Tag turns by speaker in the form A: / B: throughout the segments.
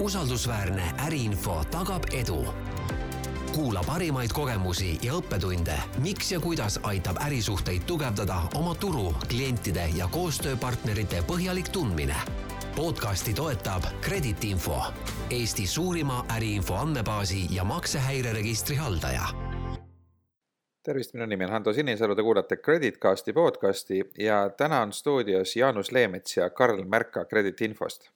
A: usaldusväärne äriinfo tagab edu. kuula parimaid kogemusi ja õppetunde, miks ja kuidas aitab ärisuhteid tugevdada oma turu, klientide ja koostööpartnerite põhjalik tundmine. podcasti toetab Kredit Info, Eesti suurima äriinfo andmebaasi ja maksehäireregistri haldaja
B: tervist, minu nimi on Hando Sinisalu, te kuulate Creditcasti podcasti ja täna on stuudios Jaanus Leemets ja Karl Märka Credit Infost.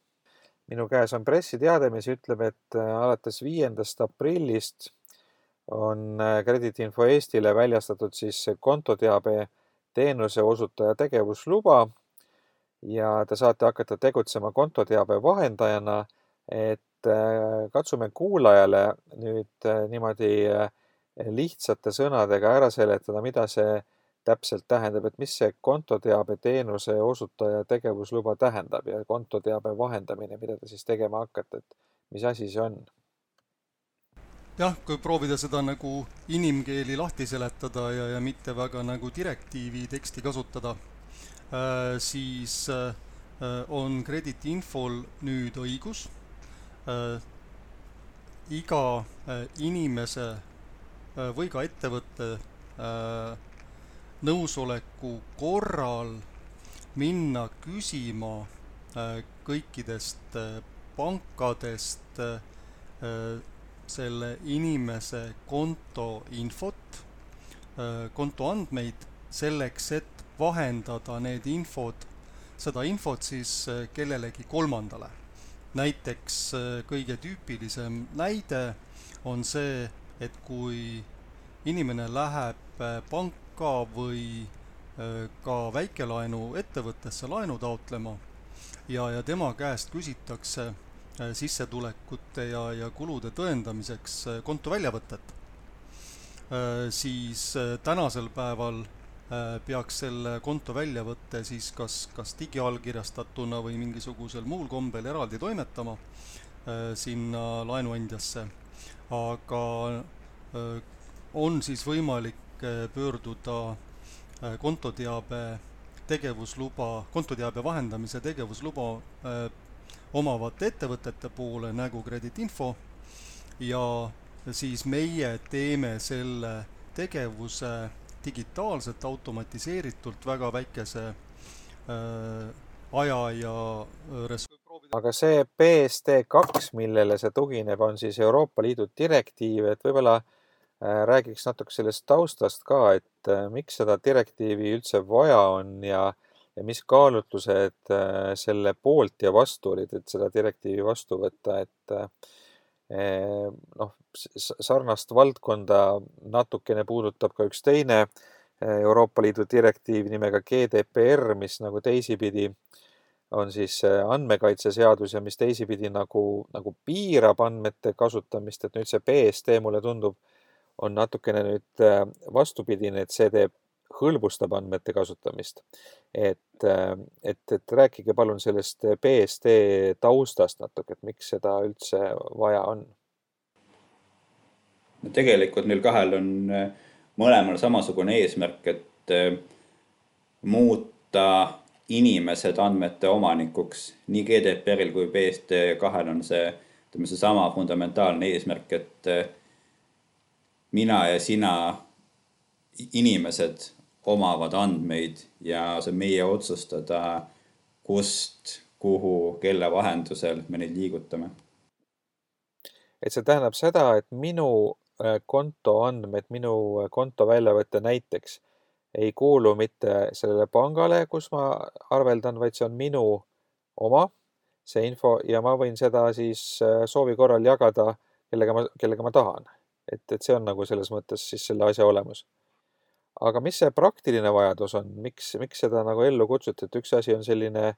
B: Minu käes on pressiteade, mis ütleb, et äh, alates viiendast aprillist on äh, Credit Info Eestile väljastatud siis kontoteabe teenuse osutaja tegevusluba ja te saate hakata tegutsema kontoteabe vahendajana, et äh, katsume kuulajale nüüd niimoodi lihtsate sõnadega ära seletada, mida see täpselt tähendab, et mis see kontoteabe teenuse osutaja tegevusluba tähendab ja kontoteabe vahendamine, mida te siis tegema hakkate, et mis asi see on?
C: jah, kui proovida seda nagu inimkeeli lahti seletada ja, ja mitte väga nagu direktiivi teksti kasutada äh,, siis äh, on Credit Infol nüüd õigus äh, iga inimese või ka ettevõtte nõusoleku korral minna küsima äh, kõikidest pankadest selle inimese konto infot, konto andmeid, selleks et vahendada need infod, seda infot siis kellelegi kolmandale. näiteks kõige tüüpilisem näide on see, et kui inimene läheb äh, panka või äh, ka väikelaenuettevõttesse laenu taotlema ja, ja tema käest küsitakse äh, sissetulekute ja, ja kulude tõendamiseks konto väljavõtet, siis tänasel päeval peaks selle konto väljavõtte siis kas, kas digiallkirjastatuna või mingisugusel muul kombel eraldi toimetama sinna laenuandjasse. Aga äh, on siis võimalik äh, pöörduda äh, kontoteabe tegevusluba, kontoteabe vahendamise tegevusluba omavate ettevõtete poole nagu Credit Info ja siis meie teeme selle tegevuse digitaalselt, automatiseeritult väga väikese aja ja ressursi
B: aga see BSD kaks, millele see tugineb, on siis Euroopa Liidu direktiiv, et võib-olla äh, räägiks natuke sellest taustast ka, et äh, miks seda direktiivi üldse vaja on ja, ja mis kaalutlused äh, selle poolt ja vastu olid, et seda direktiivi vastu võtta, et noh, sarnast valdkonda natukene puudutab ka üks teine Euroopa Liidu direktiiv nimega GDPR, mis nagu teisipidi äh, on siis andmekaitseseadus ja mis teisipidi nagu, nagu piirab andmete kasutamist, et nüüd see BSD mulle tundub, on natukene nüüd äh, vastupidine, et see teeb, hõlbustab andmete kasutamist. et, äh, et, et rääkige palun sellest BSD taustast natuke, et miks seda üldse vaja on?
D: no tegelikult neil kahel on äh, mõlemal samasugune eesmärk, et muuta inimesed andmete omanikuks. nii GDPR-il kui BSD kahel on see, ütleme seesama fundamentaalne eesmärk, et mina ja sina, inimesed omavad andmeid ja see on meie otsustada, kust, kuhu, kelle vahendusel me neid liigutame.
B: et see tähendab seda, et minu eh, konto andmed, minu eh, konto väljavõte näiteks ei kuulu mitte sellele pangale, kus ma arveldan, vaid see on minu oma, see info ja ma võin seda siis äh, soovi korral jagada kellega ma, kellega ma tahan. Et, et see on nagu selles mõttes siis selle asja olemus. aga mis see praktiline vajadus on, miks, miks seda nagu ellu kutsuti, et üks asi on selline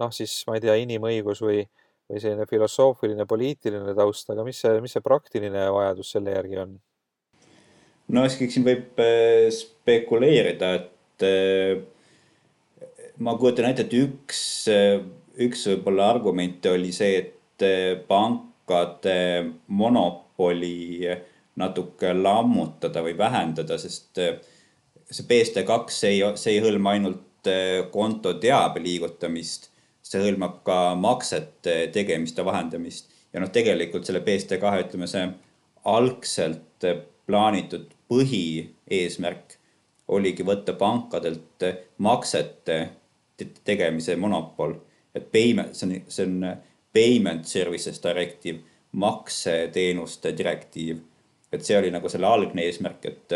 B: noh, siis ma ei tea, inimõigus või, või selline filosoofiline, poliitiline taust, aga mis see, mis see praktiline vajadus selle järgi on?
D: no eks siin võib äh, spekuleerida, et äh, ma kujutan ette, et üks, äh, üks võib-olla argumente oli see, et pankade monopoli natuke lammutada või vähendada, sest see BSD2 ei, see ei hõlma ainult konto teabe liigutamist, see hõlmab ka maksete tegemist ja vahendamist ja noh, tegelikult selle BSD2, ütleme see algselt plaanitud põhieesmärk oligi võtta pankadelt maksete tegemise monopol, et payment, see on, see on payment services directive, makseteenuste direktiiv. Et see oli nagu selle algne eesmärk, et,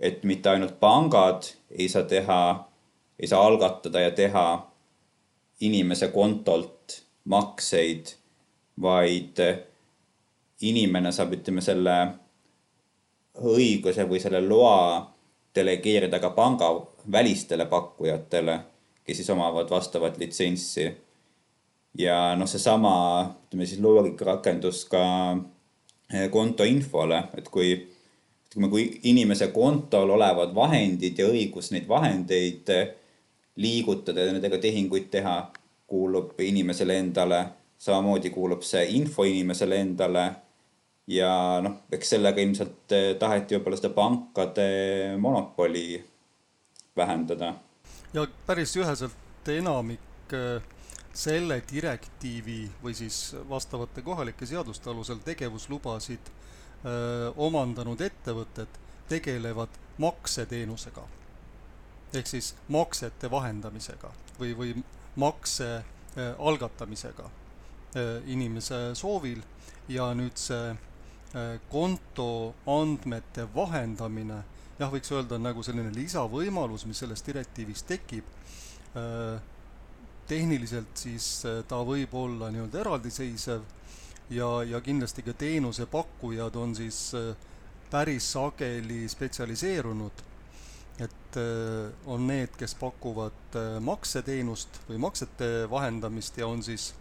D: et mitte ainult pangad ei saa teha, ei saa algatada ja teha inimese kontolt makseid, vaid inimene saab, ütleme, selle õiguse või selle loa delegeerida ka panga välistele pakkujatele, kes siis omavad vastavat litsentsi. ja noh, seesama, ütleme siis loogika rakendus ka eh, kontoinfole, et kui ütleme, kui inimese kontol olevad vahendid ja õigus neid vahendeid eh, liigutada ja nendega tehinguid teha, kuulub inimesele endale, samamoodi kuulub see info inimesele endale ja noh, eks sellega ilmselt eh, taheti võib-olla seda pankade monopoli vähendada.
C: ja päris üheselt enamik selle direktiivi või siis vastavate kohalike seaduste alusel tegevuslubasid öö, omandanud ettevõtted tegelevad makseteenusega. ehk siis maksete vahendamisega või, või makse öö, algatamisega öö, inimese soovil ja nüüd see konto andmete vahendamine, jah, võiks öelda, on nagu selline lisavõimalus, mis selles direktiivis tekib. Äh, tehniliselt siis äh, ta võib olla nii-öelda eraldiseisev ja, ja kindlasti ka teenusepakkujad on siis päris sageli spetsialiseerunud, et on need, kes pakuvad makseteenust või maksete vahendamist ja on siis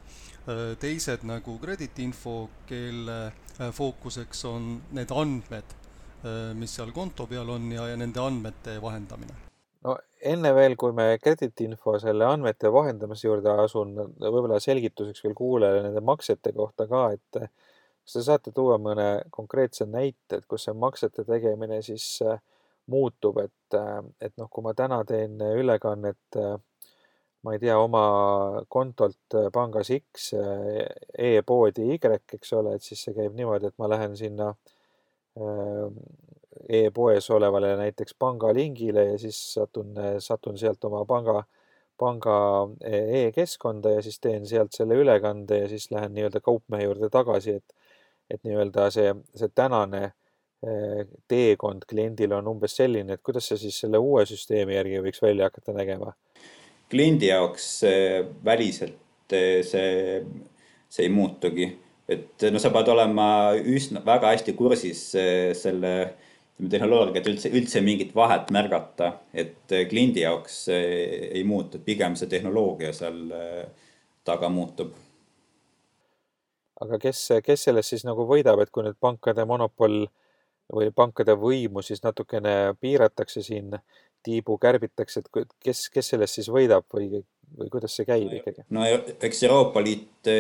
C: teised nagu krediitinfo, kelle Äh, fookuseks on need andmed, äh, mis seal konto peal on ja, ja nende andmete vahendamine.
B: Enne veel, kui me krediitinfo selle andmete vahendamise juurde asun, võib-olla selgituseks veel kuulajale nende maksete kohta ka, et kas te saate tuua mõne konkreetse näite, et kus see maksete tegemine siis äh, muutub, et, et noh, kui ma täna teen ülekannet ma ei tea, oma kontolt pangas X e-poodi Y, eks ole, et siis see käib niimoodi, et ma lähen sinna e-poes olevale näiteks pangalingile ja siis satun, satun sealt oma panga, panga e, e-keskkonda ja siis teen sealt selle ülekande ja siis lähen nii-öelda kaupmehe juurde tagasi, et, et nii-öelda see, see tänane äh, teekond kliendil on umbes selline, et kuidas see siis selle uue süsteemi järgi võiks välja hakata nägema
D: kliendi jaoks väliselt see, see ei muutugi. et no sa pead olema üsna, väga hästi kursis selle tehnoloogiaga, et üldse, üldse mingit vahet märgata, et kliendi jaoks ei muutu, pigem see tehnoloogia seal taga muutub.
B: aga kes, kes sellest siis nagu võidab, et kui nüüd pankade monopol või pankade võimu siis natukene piiratakse siin tiibu kärbitakse, et kes, kes sellest siis võidab või, või kuidas see käib ikkagi?
D: no eks Euroopa Liit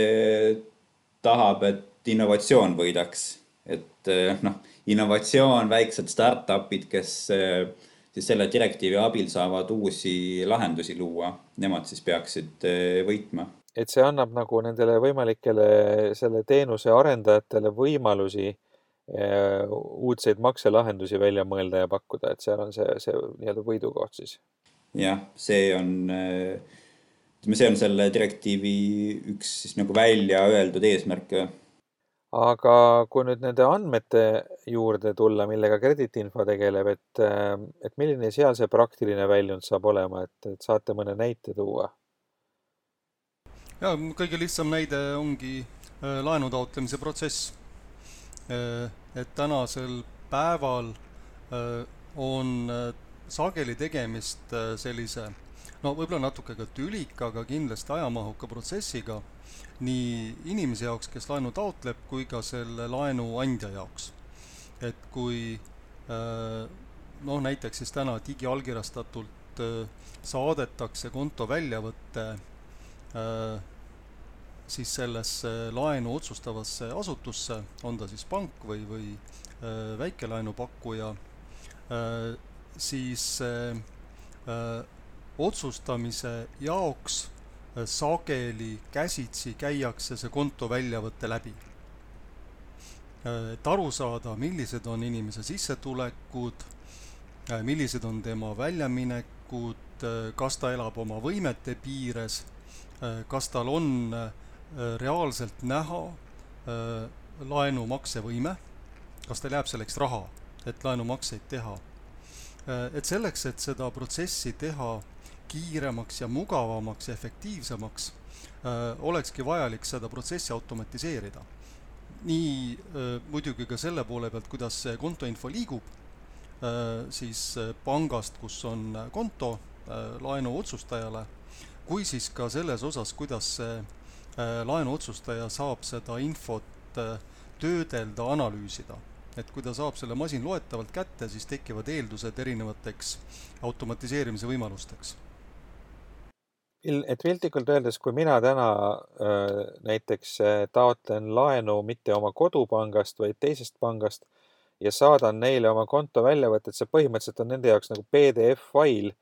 D: tahab, et innovatsioon võidaks, et eh, noh, innovatsioon, väiksed startup'id, kes eh, siis selle direktiivi abil saavad uusi lahendusi luua, nemad siis peaksid võitma.
B: et see annab nagu nendele võimalikele selle teenuse arendajatele võimalusi uudseid makselahendusi välja mõelda ja pakkuda, et seal on see, see nii-öelda võidukoht siis.
D: jah, see on, ütleme, see on selle direktiivi üks siis nagu välja öeldud eesmärke.
B: Aga kui nüüd nende andmete juurde tulla, millega krediitinfo tegeleb, et, äh, et milline seal see praktiline väljund saab olema, et, et saate mõne näite tuua?
C: ja kõige lihtsam näide ongi laenu taotlemise protsess Äh, et tänasel päeval äh, on äh, sageli tegemist sellise no võib-olla natuke ka tülika, aga kindlasti ajamahuka protsessiga nii inimese jaoks, kes laenu taotleb, kui ka selle laenu andja jaoks. et kui noh, näiteks siis täna digiallkirjastatult saadetakse konto väljavõte siis sellesse laenu otsustavasse asutusse, on ta siis pank või, või äh, väikelaenupakkuja, äh, siis äh, otsustamise jaoks sageli käsitsi käiakse see konto väljavõte läbi. et aru saada, millised on inimese sissetulekud, millised on tema väljaminekud, kas ta elab oma võimete piires, kas tal on reaalselt näha laenumaksevõime, kas tal jääb selleks raha, et laenumakseid teha. et selleks, et seda protsessi teha kiiremaks ja mugavamaks ja efektiivsemaks, olekski vajalik seda protsessi automatiseerida. nii muidugi ka selle poole pealt, kuidas see kontoinfo liigub, siis pangast, kus on konto laenu otsustajale, kui siis ka selles osas, kuidas see laenuotsustaja saab seda infot töödelda, analüüsida. et kui ta saab selle masinloetavalt kätte, siis tekivad eeldused erinevateks automatiseerimise võimalusteks.
B: Et piltlikult öeldes, kui mina täna äh, näiteks taotlen laenu mitte oma kodupangast, vaid teisest pangast ja saadan neile oma konto väljavõtet, see põhimõtteliselt on nende jaoks nagu PDF-fail,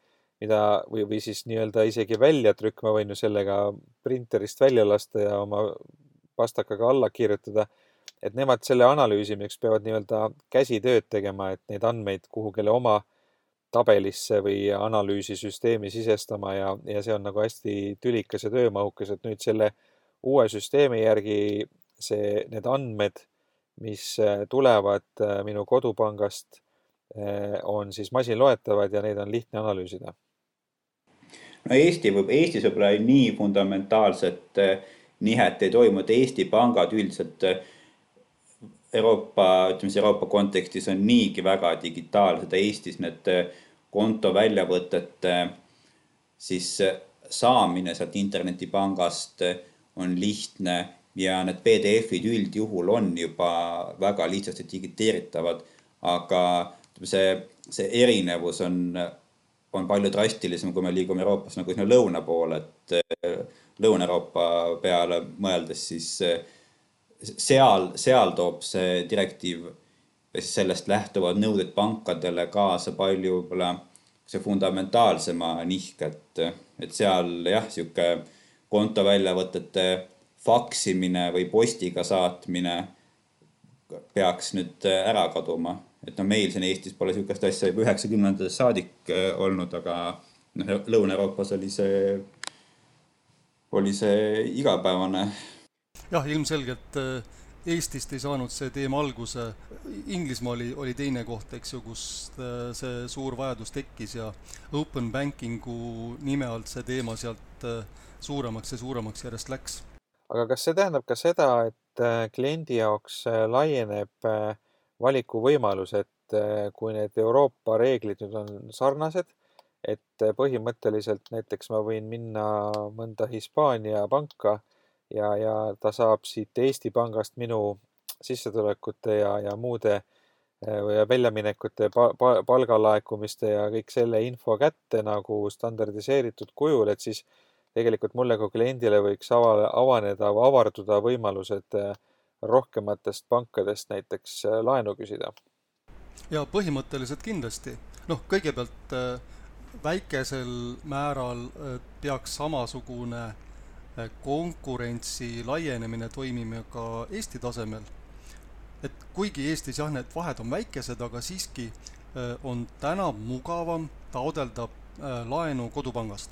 B: mida või, või siis nii-öelda isegi väljatrükk, ma võin ju sellega printerist välja lasta ja oma pastakaga alla kirjutada et nemad selle analüüsimiseks peavad nii-öelda käsitööd tegema, et neid andmeid kuhugile oma tabelisse või analüüsisüsteemi sisestama ja, ja see on nagu hästi tülikas ja töömahukas, et nüüd selle uue süsteemi järgi see, need andmed, mis äh, tulevad äh, minu kodupangast, äh, on siis masinloetavad ja neid on lihtne analüüsida.
D: no Eesti võib, Eestis võib-olla nii fundamentaalset nihet ei toimu, et Eesti pangad üldiselt Euroopa, ütleme siis Euroopa kontekstis on niigi väga digitaalsed, Eestis need äh, konto väljavõtete siis äh, saamine sealt internetipangast äh, on lihtne ja need PDF-id üldjuhul on juba väga lihtsasti digiteeritavad, aga see, see erinevus on, on palju drastilisem, kui me liigume Euroopas nagu sinna lõuna poole, et Lõuna-Euroopa peale mõeldes, siis seal, seal toob see direktiiv ja siis sellest lähtuvad nõuded pankadele kaasa palju võib-olla see fundamentaalsema nihke, et, et seal jah, sihuke konto väljavõtete faksimine või postiga saatmine peaks nüüd ära kaduma. et no meil siin Eestis pole sihukest asja juba üheksakümnendatest saadik äh, olnud, aga noh, Lõuna-Euroopas oli see, oli see igapäevane
C: jah, ilmselgelt äh, Eestist ei saanud see teema alguse, Inglismaa oli, oli teine koht, eks ju, kust äh, see suur vajadus tekkis ja open banking'u nime alt see teema sealt äh, suuremaks ja suuremaks järjest läks.
B: aga kas see tähendab ka seda, et kliendi jaoks laieneb valikuvõimalus, et kui need Euroopa reeglid nüüd on sarnased, et põhimõtteliselt näiteks ma võin minna mõnda Hispaania panka ja, ja ta saab siit Eesti Pangast minu sissetulekute ja, ja muude ja väljaminekute, palgalaekumiste ja kõik selle info kätte nagu standardiseeritud kujul, et siis tegelikult mulle kui kliendile võiks ava, avaneda avarduda võimalused rohkematest pankadest näiteks laenu küsida.
C: ja põhimõtteliselt kindlasti. noh, kõigepealt väikesel määral peaks samasugune Äh, konkurentsi laienemine toimima ka Eesti tasemel. et kuigi Eestis jah, need vahed on väikesed, aga siiski äh, on täna mugavam taodelda äh, laenu kodupangast.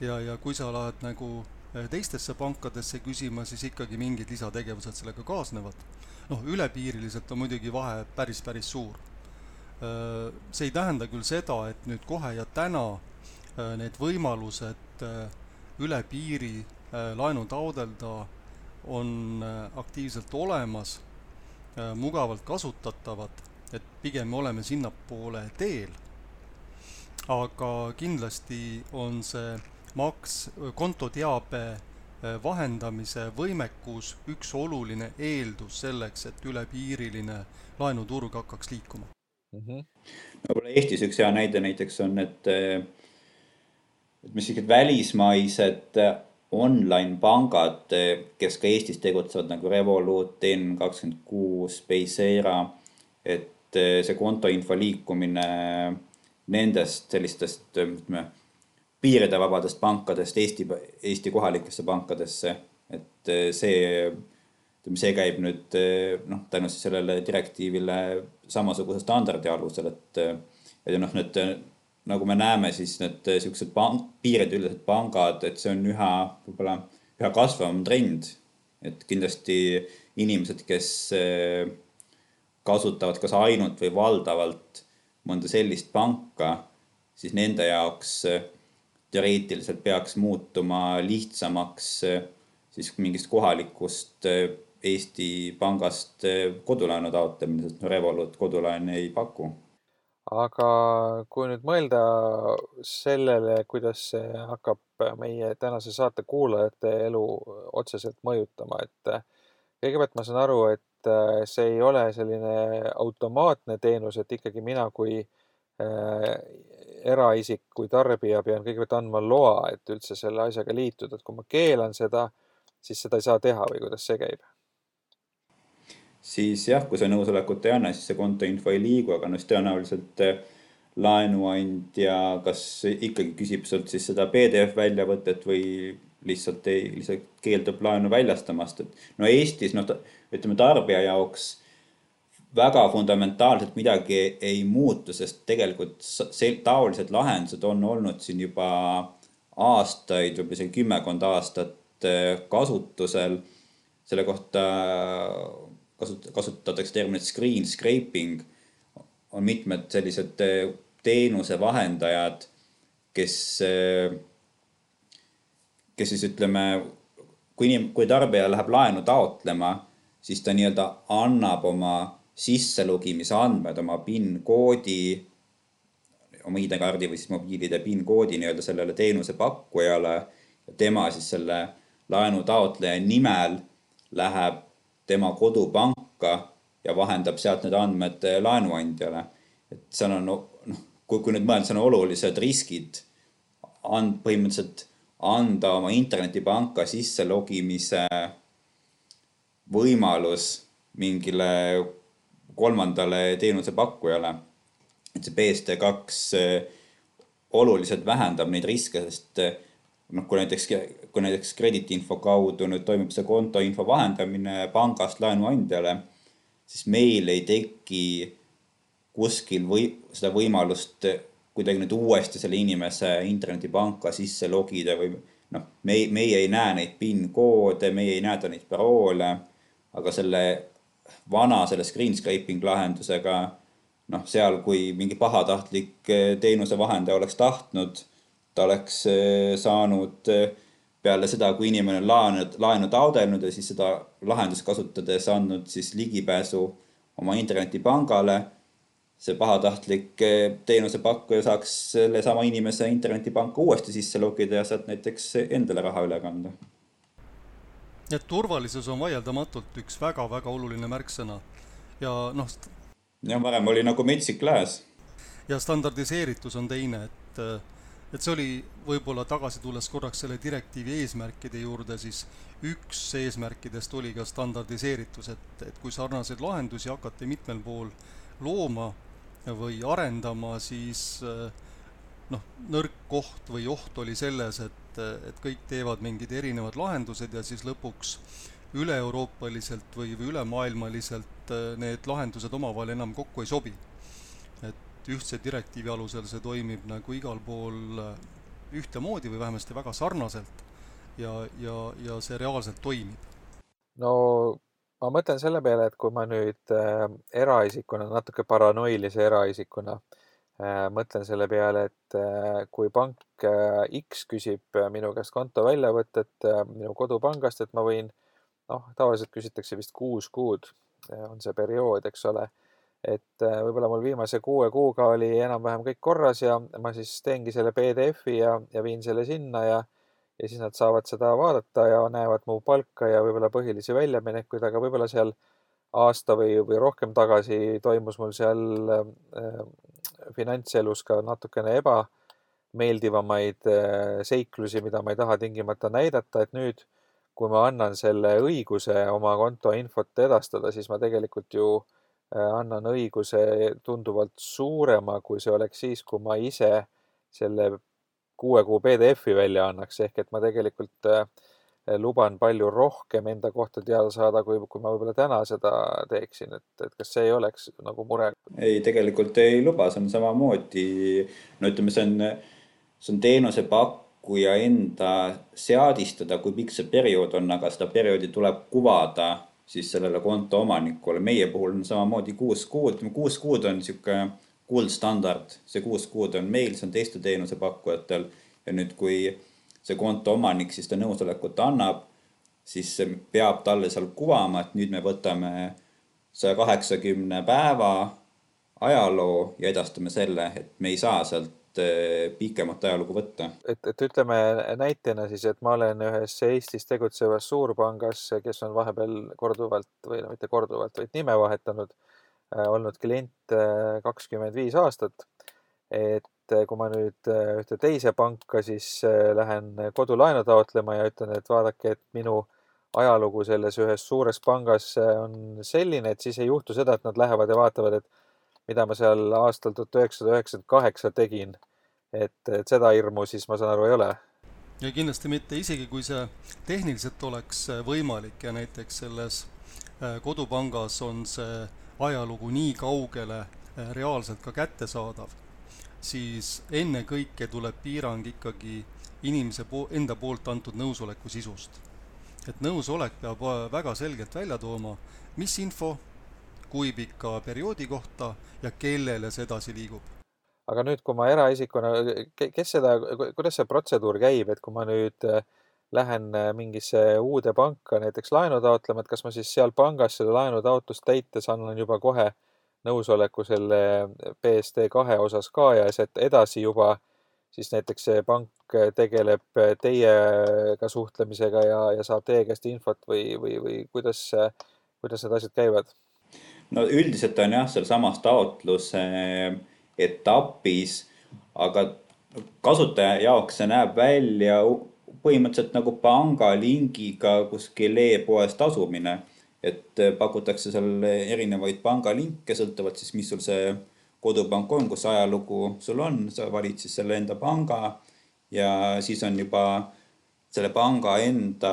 C: ja, ja kui sa lähed nagu teistesse pankadesse küsima, siis ikkagi mingid lisategevused sellega kaasnevad. noh, ülepiiriliselt on muidugi vahe päris, päris suur. see ei tähenda küll seda, et nüüd kohe ja täna need võimalused üle piiri äh, laenu taodelda on äh, aktiivselt olemas, äh, mugavalt kasutatavad, et pigem me oleme sinnapoole teel. aga kindlasti on see maks, kontoteabe vahendamise võimekus üks oluline eeldus selleks, et ülepiiriline laenuturg hakkaks liikuma mm.
D: -hmm. no võib-olla Eestis üks hea näide näiteks on, et mis sellised välismaised äh, online pangad, äh, kes ka Eestis tegutsevad nagu Revolut, N26, Paysera, et äh, see kontoinfo liikumine nendest sellistest, ütleme, piiridevabadest pankadest Eesti, Eesti kohalikesse pankadesse, et see, ütleme, see käib nüüd noh, tänu siis sellele direktiivile samasuguse standardi alusel, et ja noh, need nagu me näeme, siis need siuksed pank, piirideülesed pangad, et see on üha võib-olla üha kasvavam trend. et kindlasti inimesed, kes kasutavad kas ainult või valdavalt mõnda sellist panka, siis nende jaoks äh, teoreetiliselt peaks muutuma lihtsamaks siis mingist kohalikust Eesti pangast kodulaenu taotlemine, sest Revolut kodulaene ei paku.
B: Aga kui nüüd mõelda sellele, kuidas see hakkab meie tänase saate kuulajate elu otseselt mõjutama, et kõigepealt ma saan aru, et et äh, see ei ole selline automaatne teenus, et ikkagi mina kui äh, eraisik, kui tarbija pean kõigepealt andma loa, et üldse selle asjaga liituda, et kui ma keelan seda, siis seda ei saa teha või kuidas see käib?
D: Siis jah, kui sa nõusolekut ei anna, siis see kontoinfo ei liigu, aga noh, siis tõenäoliselt äh, laenuandja kas ikkagi küsib sult siis seda PDF väljavõtet või lihtsalt ei, lihtsalt keeldub laenu väljastamast, et no Eestis noh, ütleme tarbija jaoks väga fundamentaalselt midagi ei muutu, sest tegelikult taolised lahendused on olnud siin juba aastaid, võib-olla isegi kümmekond aastat äh, kasutusel. selle kohta kasut-, kasutatakse terminit screen scraping. on mitmed sellised äh, teenusevahendajad, kes äh, kes siis ütleme, kui inim-, kui tarbija läheb laenu taotlema, siis ta nii-öelda annab oma sisselogimise andmed, oma PIN koodi, oma ID-kaardi või siis mobiil-ID PIN koodi nii-öelda sellele teenusepakkujale. tema siis selle laenu taotleja nimel läheb tema kodupanka ja vahendab sealt need andmed laenuandjale. et seal on noh, kui, kui nüüd mõelda, seal on olulised riskid and-, põhimõtteliselt anda oma internetipanka sisse logimise võimalus mingile kolmandale teenusepakkujale. et see BSD2 oluliselt vähendab neid riske, sest noh, kui näiteks, kui näiteks krediidiinfo kaudu nüüd toimub see kontoinfo vahendamine pangast laenuandjale, siis meil ei teki kuskil või seda võimalust kuidagi nüüd uuesti selle inimese internetipanka sisse logida või noh, me, meie ei näe neid PIN koode, meie ei näe neid paroole, aga selle vana, selle screen scraping lahendusega noh, seal, kui mingi pahatahtlik teenusevahendaja oleks tahtnud, ta oleks eh, saanud eh, peale seda, kui inimene on laenu, laenu taodelnud ja siis seda lahendust kasutades andnud siis ligipääsu oma internetipangale see pahatahtlik eh, teenusepakkuja saaks sellesama inimese internetipanka uuesti sisse logida ja sealt näiteks endale raha üle kanda.
C: et turvalisus on vaieldamatult üks väga-väga oluline märksõna ja noh.
D: jah, varem oli nagu metsik lääs.
C: ja standardiseeritus on teine, et, et see oli võib-olla tagasi tulles korraks selle direktiivi eesmärkide juurde, siis üks eesmärkidest oli ka standardiseeritus, et, et kui sarnaseid lahendusi hakati mitmel pool looma või arendama, siis eh, noh, nõrk koht või oht oli selles, et, et kõik teevad mingid erinevad lahendused ja siis lõpuks üle-euroopaliselt või, või ülemaailmaliselt eh, need lahendused omavahel enam kokku ei sobi. Et ühtse direktiivi alusel see toimib nagu igal pool eh, ühtemoodi või vähemasti väga sarnaselt ja, ja, ja see reaalselt toimib.
B: no ma mõtlen selle peale, et kui ma nüüd äh, eraisikuna, natuke paranoilise eraisikuna äh, mõtlen selle peale, et äh, kui pank äh, X küsib äh, minu käest konto väljavõtet äh, minu kodupangast, et ma võin, noh, tavaliselt küsitakse vist kuus kuud äh, on see periood, eks ole. Et äh, võib-olla mul viimase kuue kuuga oli enam-vähem kõik korras ja ma siis teengi selle PDF-i ja, ja viin selle sinna ja ja siis nad saavad seda vaadata ja näevad mu palka ja võib-olla põhilisi väljaminekuid, aga võib-olla seal aasta või, või rohkem tagasi toimus mul seal äh, finantselus ka natukene ebameeldivamaid äh, seiklusi, mida ma ei taha tingimata näidata, et nüüd, kui ma annan selle õiguse oma konto infot edastada, siis ma tegelikult ju äh, annan õiguse tunduvalt suurema, kui see oleks siis, kui ma ise selle kuue kuu PDF-i välja annaks, ehk et ma tegelikult äh, luban palju rohkem enda kohta teada saada, kui, kui ma võib-olla täna seda teeksin, et, et kas see ei oleks nagu mure?
D: ei, tegelikult ei luba, see on samamoodi, no ütleme, see on, see on teenusepakkuja enda seadistada, kui pikk see periood on, aga seda perioodi tuleb kuvada siis sellele konto omanikule. meie puhul on samamoodi kuus kuud, kuus kuud on niisugune kuldstandard, see kuus kuud on meil, see on teistel teenusepakkujatel ja nüüd, kui see konto omanik siis ta nõusolekut annab, siis peab talle seal kuvama, et nüüd me võtame saja kaheksakümne päeva ajaloo ja edastame selle, et me ei saa sealt pikemat ajalugu võtta.
B: et, et ütleme näitena siis, et ma olen ühes Eestis tegutsevas suurpangas, kes on vahepeal korduvalt või no mitte korduvalt, vaid nime vahetanud Äh, olnud klient äh, kakskümmend viis aastat. et kui ma nüüd ühte teise panka siis lähen kodulaenu taotlema ja ütlen, et vaadake, et minu ajalugu selles ühes suures pangas on selline, et siis ei juhtu seda, et nad lähevad ja vaatavad, et mida ma seal aastal tuhat üheksasada üheksakümmend kaheksa tegin. et, et seda hirmu siis ma saan aru ei ole
C: ja kindlasti mitte, isegi kui see tehniliselt oleks võimalik ja näiteks selles kodupangas on see ajalugu nii kaugele eh, reaalselt ka kättesaadav, siis ennekõike tuleb piirang ikkagi inimese po-, enda poolt antud nõusoleku sisust. et nõusolek peab eh, väga selgelt välja tooma, mis info, kui pika perioodi kohta ja kellele see edasi liigub.
B: aga nüüd, kui ma eraisikuna, kes seda, kuidas see protseduur käib, et kui ma nüüd äh, lähen äh, mingisse uude panka näiteks laenu taotlema, et kas ma siis seal pangas seda laenutaotlust täites annan juba kohe nõusoleku selle BSD kahe osas ka ja sealt edasi juba siis näiteks see pank tegeleb teiega suhtlemisega ja, ja saab teie käest infot või, või, või kuidas, kuidas need asjad käivad?
D: No üldiselt on jah, sealsamas taotluse etapis, aga kasutaja jaoks see näeb välja põhimõtteliselt nagu pangalingiga kuskil e-poes tasumine. et äh, pakutakse seal erinevaid pangalinke, sõltuvalt siis, mis sul see kodupank on, kus ajalugu sul on, sa valid siis selle enda panga ja siis on juba selle panga enda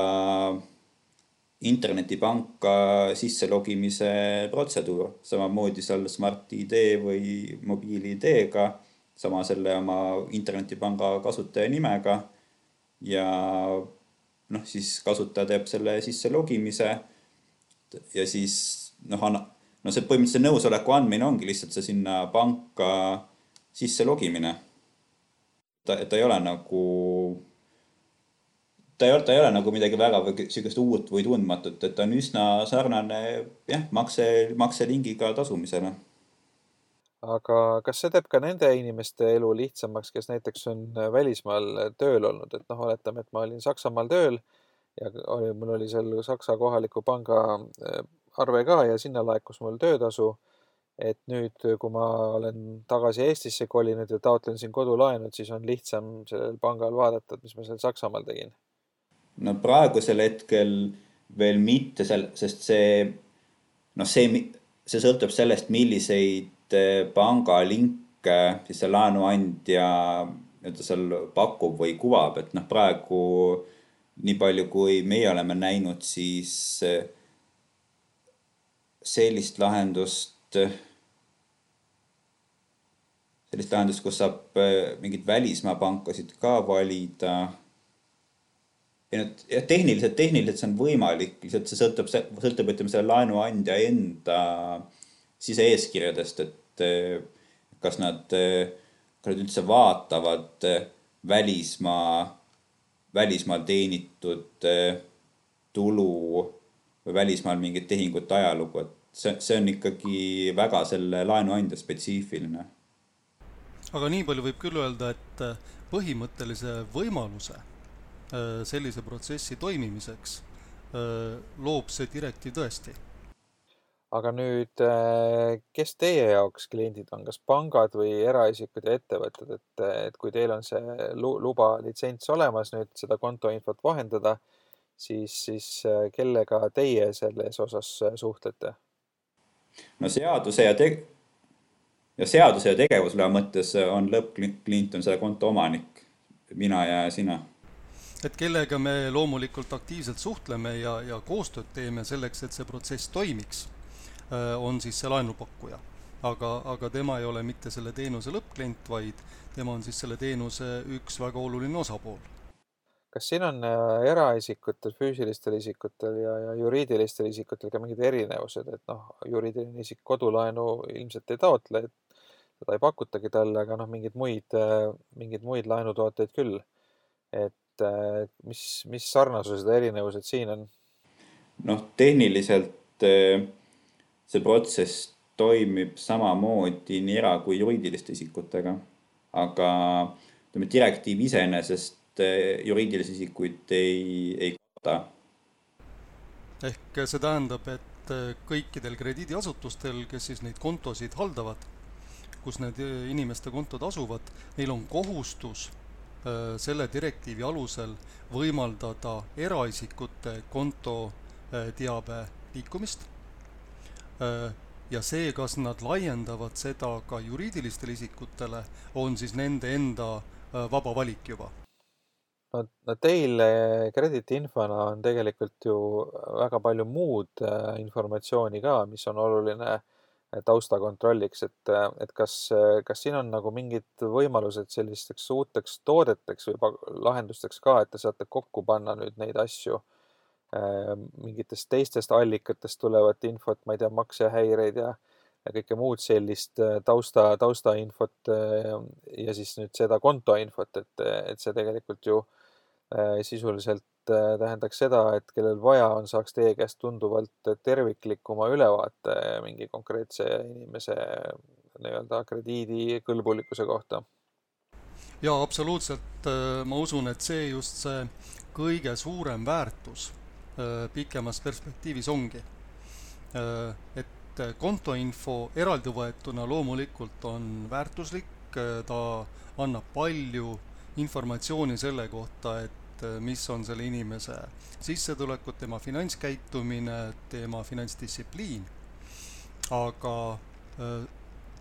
D: internetipanka sisse logimise protseduur, samamoodi seal Smart-ID või mobiil-ID-ga, sama selle oma internetipanga kasutaja nimega. Ja noh, siis kasutaja teeb selle sisse logimise. Ja siis noh, anna, no see põhimõtteliselt nõusoleku andmine ongi lihtsalt see sinna panka sisse logimine. ta, ta ei ole nagu, ta ei ole, ta ei ole nagu midagi väga sihukest uut või tundmatut, et ta on üsna sarnane jah, makse, makselingiga tasumisele
B: aga kas see teeb ka nende inimeste elu lihtsamaks, kes näiteks on välismaal tööl olnud, et noh, oletame, et ma olin Saksamaal tööl ja oli, mul oli seal Saksa kohaliku panga äh, arve ka ja sinna laekus mul töötasu. et nüüd, kui ma olen tagasi Eestisse kolinud ja taotlen siin kodulaenu, et siis on lihtsam sellel pangal vaadata, et mis ma seal Saksamaal tegin.
D: No praegusel hetkel veel mitte seal, sest see noh, see, see sõltub sellest, milliseid pangalinke siis see laenuandja nii-öelda seal pakub või kuvab, et noh, praegu nii palju, kui meie oleme näinud, siis sellist lahendust, sellist lahendust, kus saab mingeid välismaa pankasid ka valida. Ja nüüd jah, tehniliselt, tehniliselt see on võimalik, lihtsalt see sõltub, sõltub, ütleme selle laenuandja enda sise-eeskirjadest, et kas nad, kas nad üldse vaatavad välismaa, välismaal teenitud tulu või välismaal mingit tehingute ajalugu, et see, see on ikkagi väga selle laenuandja spetsiifiline.
C: aga nii palju võib küll öelda, et põhimõttelise võimaluse sellise protsessi toimimiseks loob see direktiiv tõesti
B: aga nüüd, äh, kes teie jaoks kliendid on, kas pangad või eraisikud ja ettevõtted, et, et kui teil on see luba, litsents olemas nüüd seda kontoinfot vahendada, siis, siis äh, kellega teie selles osas äh, suhtlete?
D: no seaduse ja teg-, ja seaduse ja tegevusloa mõttes on lõppklient on selle konto omanik. mina ja sina.
C: Et kellega me loomulikult aktiivselt suhtleme ja, ja koostööd teeme selleks, et see protsess toimiks, on siis see laenupakkuja. aga, aga tema ei ole mitte selle teenuse lõppklient, vaid tema on siis selle teenuse üks väga oluline osapool
B: kas siin on äh, eraisikutel, füüsilistel isikutel ja, ja juriidilistel isikutel ka mingid erinevused, et noh, juriidiline isik kodulaenu ilmselt ei taotle, et seda ei pakutagi talle, aga noh, mingeid muid, äh, mingeid muid laenutooteid küll. et äh, mis, mis sarnasused ja erinevused siin on?
D: noh, tehniliselt see protsess toimib samamoodi nii era- kui juriidiliste isikutega, aga ütleme, direktiiv iseenesest Eh, juriidilisi isikuid ei, ei kata.
C: ehk see tähendab, et eh, kõikidel krediidiasutustel, kes siis neid kontosid haldavad, kus need eh, inimeste kontod asuvad, neil on kohustus selle direktiivi alusel võimaldada eraisikute kontoteabe liikumist. Ja see, kas nad laiendavad seda ka juriidilistele isikutele, on siis nende enda vaba valik juba.
B: No, no teil krediidiinfona on tegelikult ju väga palju muud äh, informatsiooni ka, mis on oluline äh, taustakontrolliks, et, et kas, kas siin on nagu mingid võimalused sellisteks uuteks toodeteks või lahendusteks ka, et te saate kokku panna nüüd neid asju mingitest teistest allikatest tulevat infot, ma ei tea, maksehäireid ja, ja kõike muud sellist tausta, taustainfot ja siis nüüd seda kontoinfot, et, et see tegelikult ju Äh, sisuliselt tähendaks seda, et kellel vaja on, saaks teie käest tunduvalt terviklikuma ülevaate mingi konkreetse inimese nii-öelda krediidikõlbulikkuse kohta.
C: jaa, absoluutselt, äh, ma usun, et see just see kõige suurem väärtus pikemas perspektiivis ongi. et kontoinfo eraldi võetuna loomulikult on väärtuslik, ta annab palju informatsiooni selle kohta, et äh, mis on selle inimese sissetulekud, tema finantskäitumine, tema finantsdistsipliin, aga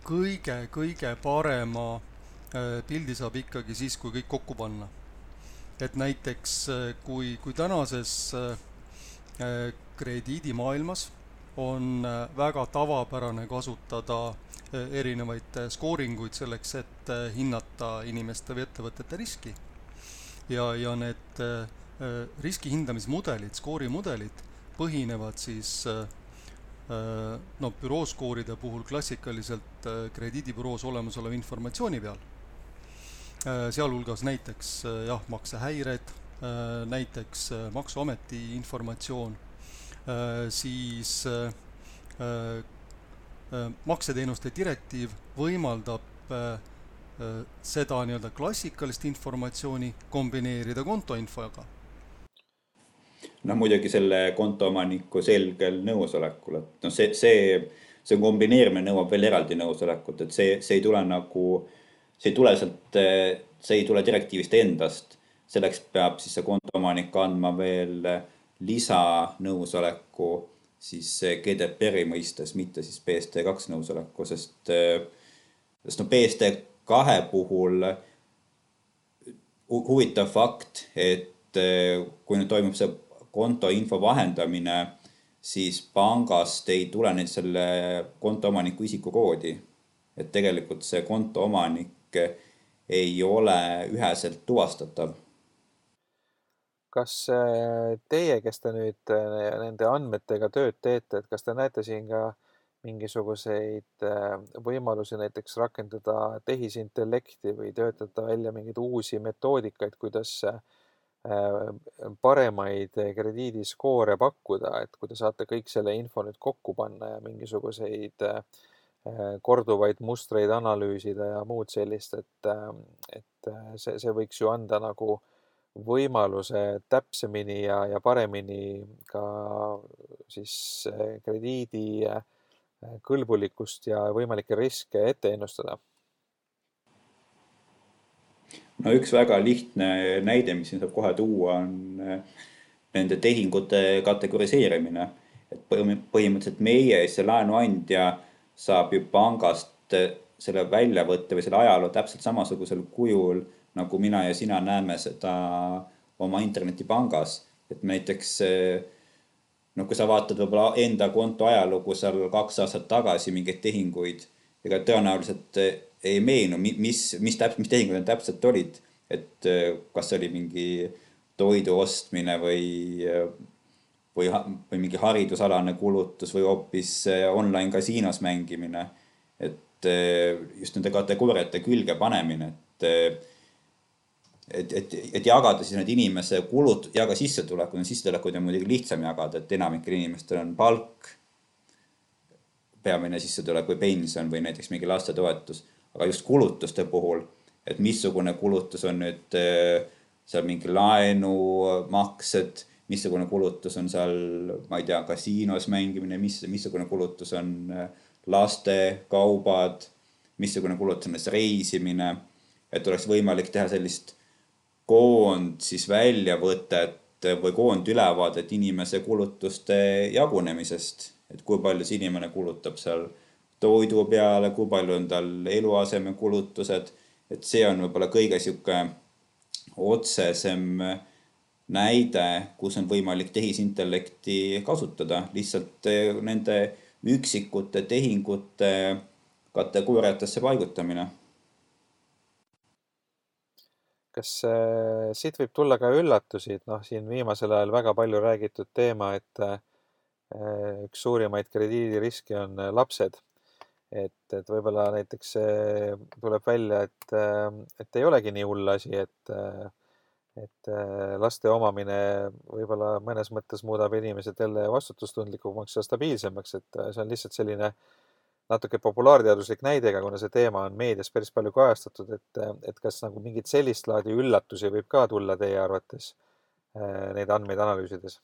C: kõige-kõige äh, parema äh, pildi saab ikkagi siis, kui kõik kokku panna. et näiteks kui, kui tänases krediidimaailmas on väga tavapärane kasutada erinevaid skooringuid selleks, et hinnata inimeste või ettevõtete riski. Ja, ja need äh, riski hindamismudelid, skoorimudelid põhinevad siis äh, no bürooskooride puhul klassikaliselt krediidibüroos olemasoleva informatsiooni peal, sealhulgas näiteks jah, maksehäired, näiteks Maksuameti informatsioon, siis Äh, makseteenuste direktiiv võimaldab äh, äh, seda nii-öelda klassikalist informatsiooni kombineerida kontoinfoga.
D: noh, muidugi selle kontoomaniku selgel nõusolekul, et noh, see, see, see kombineerimine nõuab veel eraldi nõusolekut, et see, see ei tule nagu, see ei tule sealt, see ei tule direktiivist endast. selleks peab siis see kontoomanik andma veel lisanõusoleku siis GDPR-i mõistes, mitte siis BSD kaks nõusoleku, sest, äh, sest no BSD kahe puhul huvitav fakt, et äh, kui nüüd toimub see konto info vahendamine, siis pangast ei tule nüüd selle konto omaniku isikukoodi. et tegelikult see konto omanik ei ole üheselt tuvastatav
B: kas äh, teie, kes te nüüd äh, nende andmetega tööd teete, et kas te näete siin ka mingisuguseid äh, võimalusi näiteks rakendada tehisintellekti või töötada välja mingeid uusi metoodikaid, kuidas paremaid krediidiskoore pakkuda, et kui te saate kõik selle info nüüd kokku panna ja mingisuguseid korduvaid mustreid analüüsida ja muud sellist, et, et see, see võiks ju anda nagu äh, võimaluse täpsemini ja, ja paremini ka siis krediidi eh, kõlbulikkust ja võimalikke riske ette ennustada?
D: no üks väga lihtne näide, mis siin saab kohe tuua, on eh, nende tehingute kategoriseerimine. et põhimõtteliselt meie, see laenuandja saab ju pangast selle väljavõtte või selle ajaloo täpselt samasugusel kujul nagu mina ja sina näeme seda oma internetipangas, et näiteks noh, kui sa vaatad võib-olla enda konto ajalugu seal kaks aastat tagasi mingeid tehinguid, ega tõenäoliselt ei meenu, mis, mis täpselt, mis tehingud need täpselt olid, et kas oli mingi toidu ostmine või, või, või mingi haridusalane kulutus või hoopis online kasiinos mängimine. et just nende kategooriate külge panemine, et et, et, et jagada siis need inimese kulud ja ka sissetulekud, need sissetulekud on muidugi lihtsam jagada, et enamikel inimestel on palk, peamine sissetulek või pension või näiteks mingi lastetoetus, aga just kulutuste puhul, et missugune kulutus on nüüd äh, seal mingi laenumaksed, missugune kulutus on seal, ma ei tea, kasiinos mängimine, mis, missugune kulutus on äh, laste, kaubad, missugune kulutus on reisimine, et oleks võimalik teha sellist koond siis väljavõtet või koondülevaadet inimese kulutuste jagunemisest, et kui palju see inimene kulutab seal toidu peale, kui palju on tal eluasemekulutused, et see on võib-olla kõige sihuke otsesem näide, kus on võimalik tehisintellekti kasutada, lihtsalt nende üksikute tehingute kategooriatesse paigutamine
B: kas äh, siit võib tulla ka üllatusi, et noh, siin viimasel ajal väga palju räägitud teema, et äh, üks suurimaid krediidiriske on äh, lapsed. et, et võib-olla näiteks äh, tuleb välja, et, äh, et ei olegi nii hull asi, et, äh, et laste omamine võib-olla mõnes mõttes muudab inimesed jälle vastutustundlikumaks ja stabiilsemaks, et see on lihtsalt selline äh, natuke populaarteaduslik näide, aga kuna see teema on meedias päris palju kajastatud, et, et kas nagu mingit sellist laadi üllatusi võib ka tulla teie arvates äh, neid andmeid analüüsides?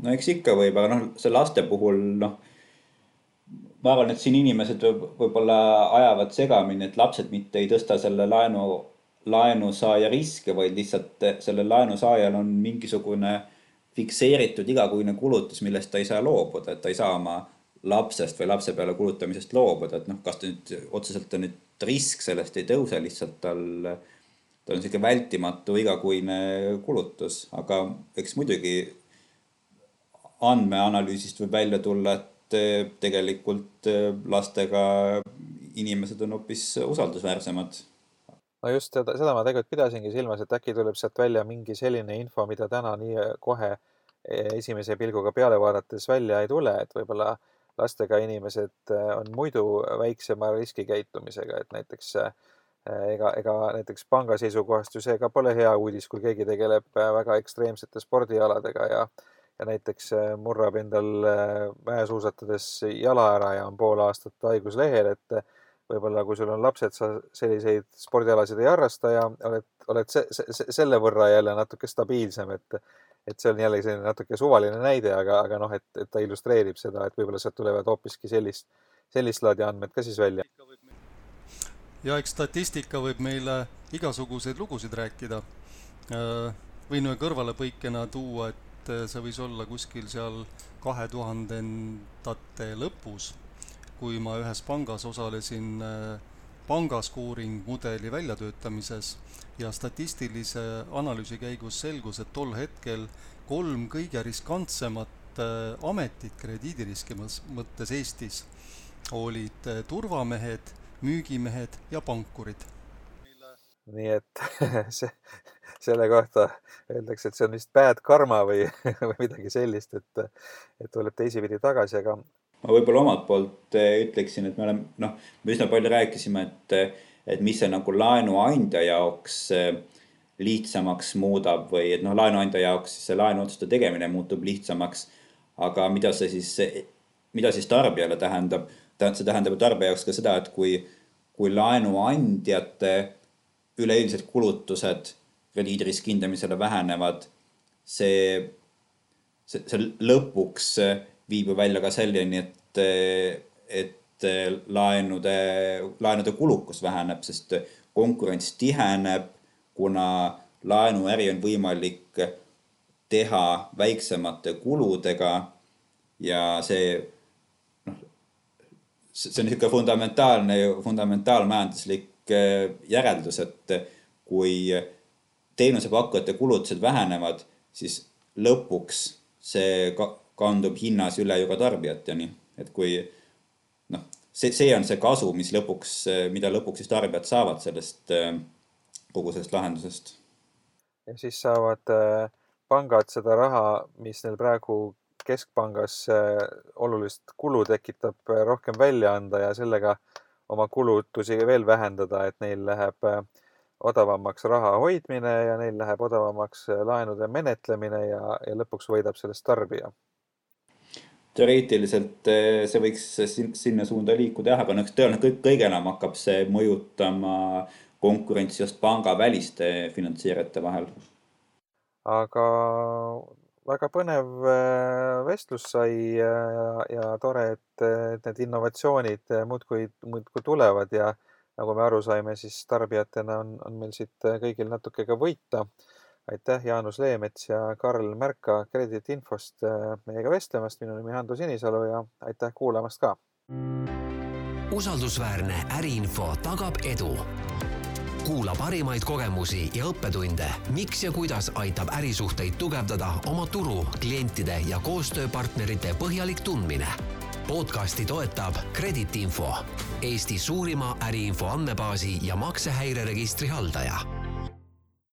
D: no eks ikka võib, aga noh, see laste puhul noh, ma arvan, et siin inimesed võib-olla ajavad segamini, et lapsed mitte ei tõsta selle laenu, laenusaaja riske, vaid lihtsalt sellel laenusaajal on mingisugune fikseeritud igakuine kulutus, millest ta ei saa loobuda, et ta ei saa oma lapsest või lapse peale kulutamisest loobuda, et noh, kas ta nüüd otseselt on nüüd risk sellest ei tõuse, lihtsalt tal, tal on niisugune vältimatu igakuine kulutus, aga eks muidugi andmeanalüüsist võib välja tulla, et eh, tegelikult eh, lastega inimesed on hoopis usaldusväärsemad.
B: no just seda, seda ma tegelikult pidasingi silmas, et äkki tuleb sealt välja mingi selline info, mida täna nii kohe eh, esimese pilguga peale vaadates välja ei tule, et võib-olla lastega inimesed äh, on muidu väiksema riskikäitumisega, et näiteks äh, ega, ega näiteks panga seisukohast ju see ka pole hea uudis, kui keegi tegeleb äh, väga ekstreemsete spordialadega ja ja näiteks murrab endal mäesuusatades jala ära ja on pool aastat haiguslehel, et võib-olla kui sul on lapsed, sa selliseid spordialasid ei harrasta ja oled, oled se, se, selle võrra jälle natuke stabiilsem, et et see on jällegi selline natuke suvaline näide, aga, aga noh, et, et ta illustreerib seda, et võib-olla sealt tulevad hoopiski sellist, sellist laadi andmed ka siis välja.
C: ja eks statistika võib meile igasuguseid lugusid rääkida. Äh, võin ühe kõrvalepõikena tuua, et äh, see võis olla kuskil seal kahe tuhandendate lõpus, kui ma ühes pangas osalesin äh, pangascoring mudeli väljatöötamises ja statistilise analüüsi käigus selgus, et tol hetkel kolm kõige riskantsemat äh, ametit krediidiriski mõttes Eestis olid äh, turvamehed, müügimehed ja pankurid.
B: nii et see, selle kohta öeldakse, et see on vist bad karma või, või midagi sellist, et, et tuleb teisipidi tagasi, aga.
D: ma võib-olla omalt poolt äh, ütleksin, et me oleme, noh, me üsna palju rääkisime, et et mis see nagu laenuandja jaoks eh, lihtsamaks muudab või et noh, laenuandja jaoks siis see laenuotsuste tegemine muutub lihtsamaks. aga mida see siis, mida siis tarbijale tähendab? see tähendab tarbija jaoks ka seda, et kui, kui laenuandjate üleüldised kulutused krediidiriski hindamisele vähenevad, see, see, see lõpuks viib ju välja ka selleni, et, et Eh, laenude, laenude kulukus väheneb, sest konkurents tiheneb, kuna laenuäri on võimalik teha väiksemate kuludega ja see noh, see on niisugune fundamentaalne, fundamentaalmajanduslik eh, järeldus, et kui teenusepakkujate kulutused vähenevad, siis lõpuks see ka kandub hinnas üle ju ka tarbijateni, et kui see, see on see kasu, mis lõpuks, mida lõpuks siis tarbijad saavad sellest, kogu sellest lahendusest.
B: ja siis saavad äh, pangad seda raha, mis neil praegu keskpangas äh, olulist kulu tekitab, äh, rohkem välja anda ja sellega oma kulutusi veel vähendada, et neil läheb odavamaks raha hoidmine ja neil läheb odavamaks laenude menetlemine ja, ja lõpuks võidab sellest tarbija
D: teoreetiliselt eh, see võiks sinna suunda liikuda jah, aga noh, tõenäoliselt kõige enam hakkab see mõjutama konkurentsi just pangaväliste finantseerijate vahel.
B: aga väga põnev eh, vestlus sai ja, ja tore, et need innovatsioonid muudkui, muudkui tulevad ja nagu me aru saime, siis tarbijatena on, on meil siit kõigil natuke ka võita aitäh, Jaanus Leemets ja Karl Märka Kredit Infost äh, meiega vestlemast. minu nimi on Hando Sinisalu ja aitäh kuulamast ka.
A: usaldusväärne äriinfo tagab edu. kuula parimaid kogemusi ja õppetunde, miks ja kuidas aitab ärisuhteid tugevdada oma turu, klientide ja koostööpartnerite põhjalik tundmine podcasti toetab Kredit Info, Eesti suurima äriinfo andmebaasi ja maksehäireregistri haldaja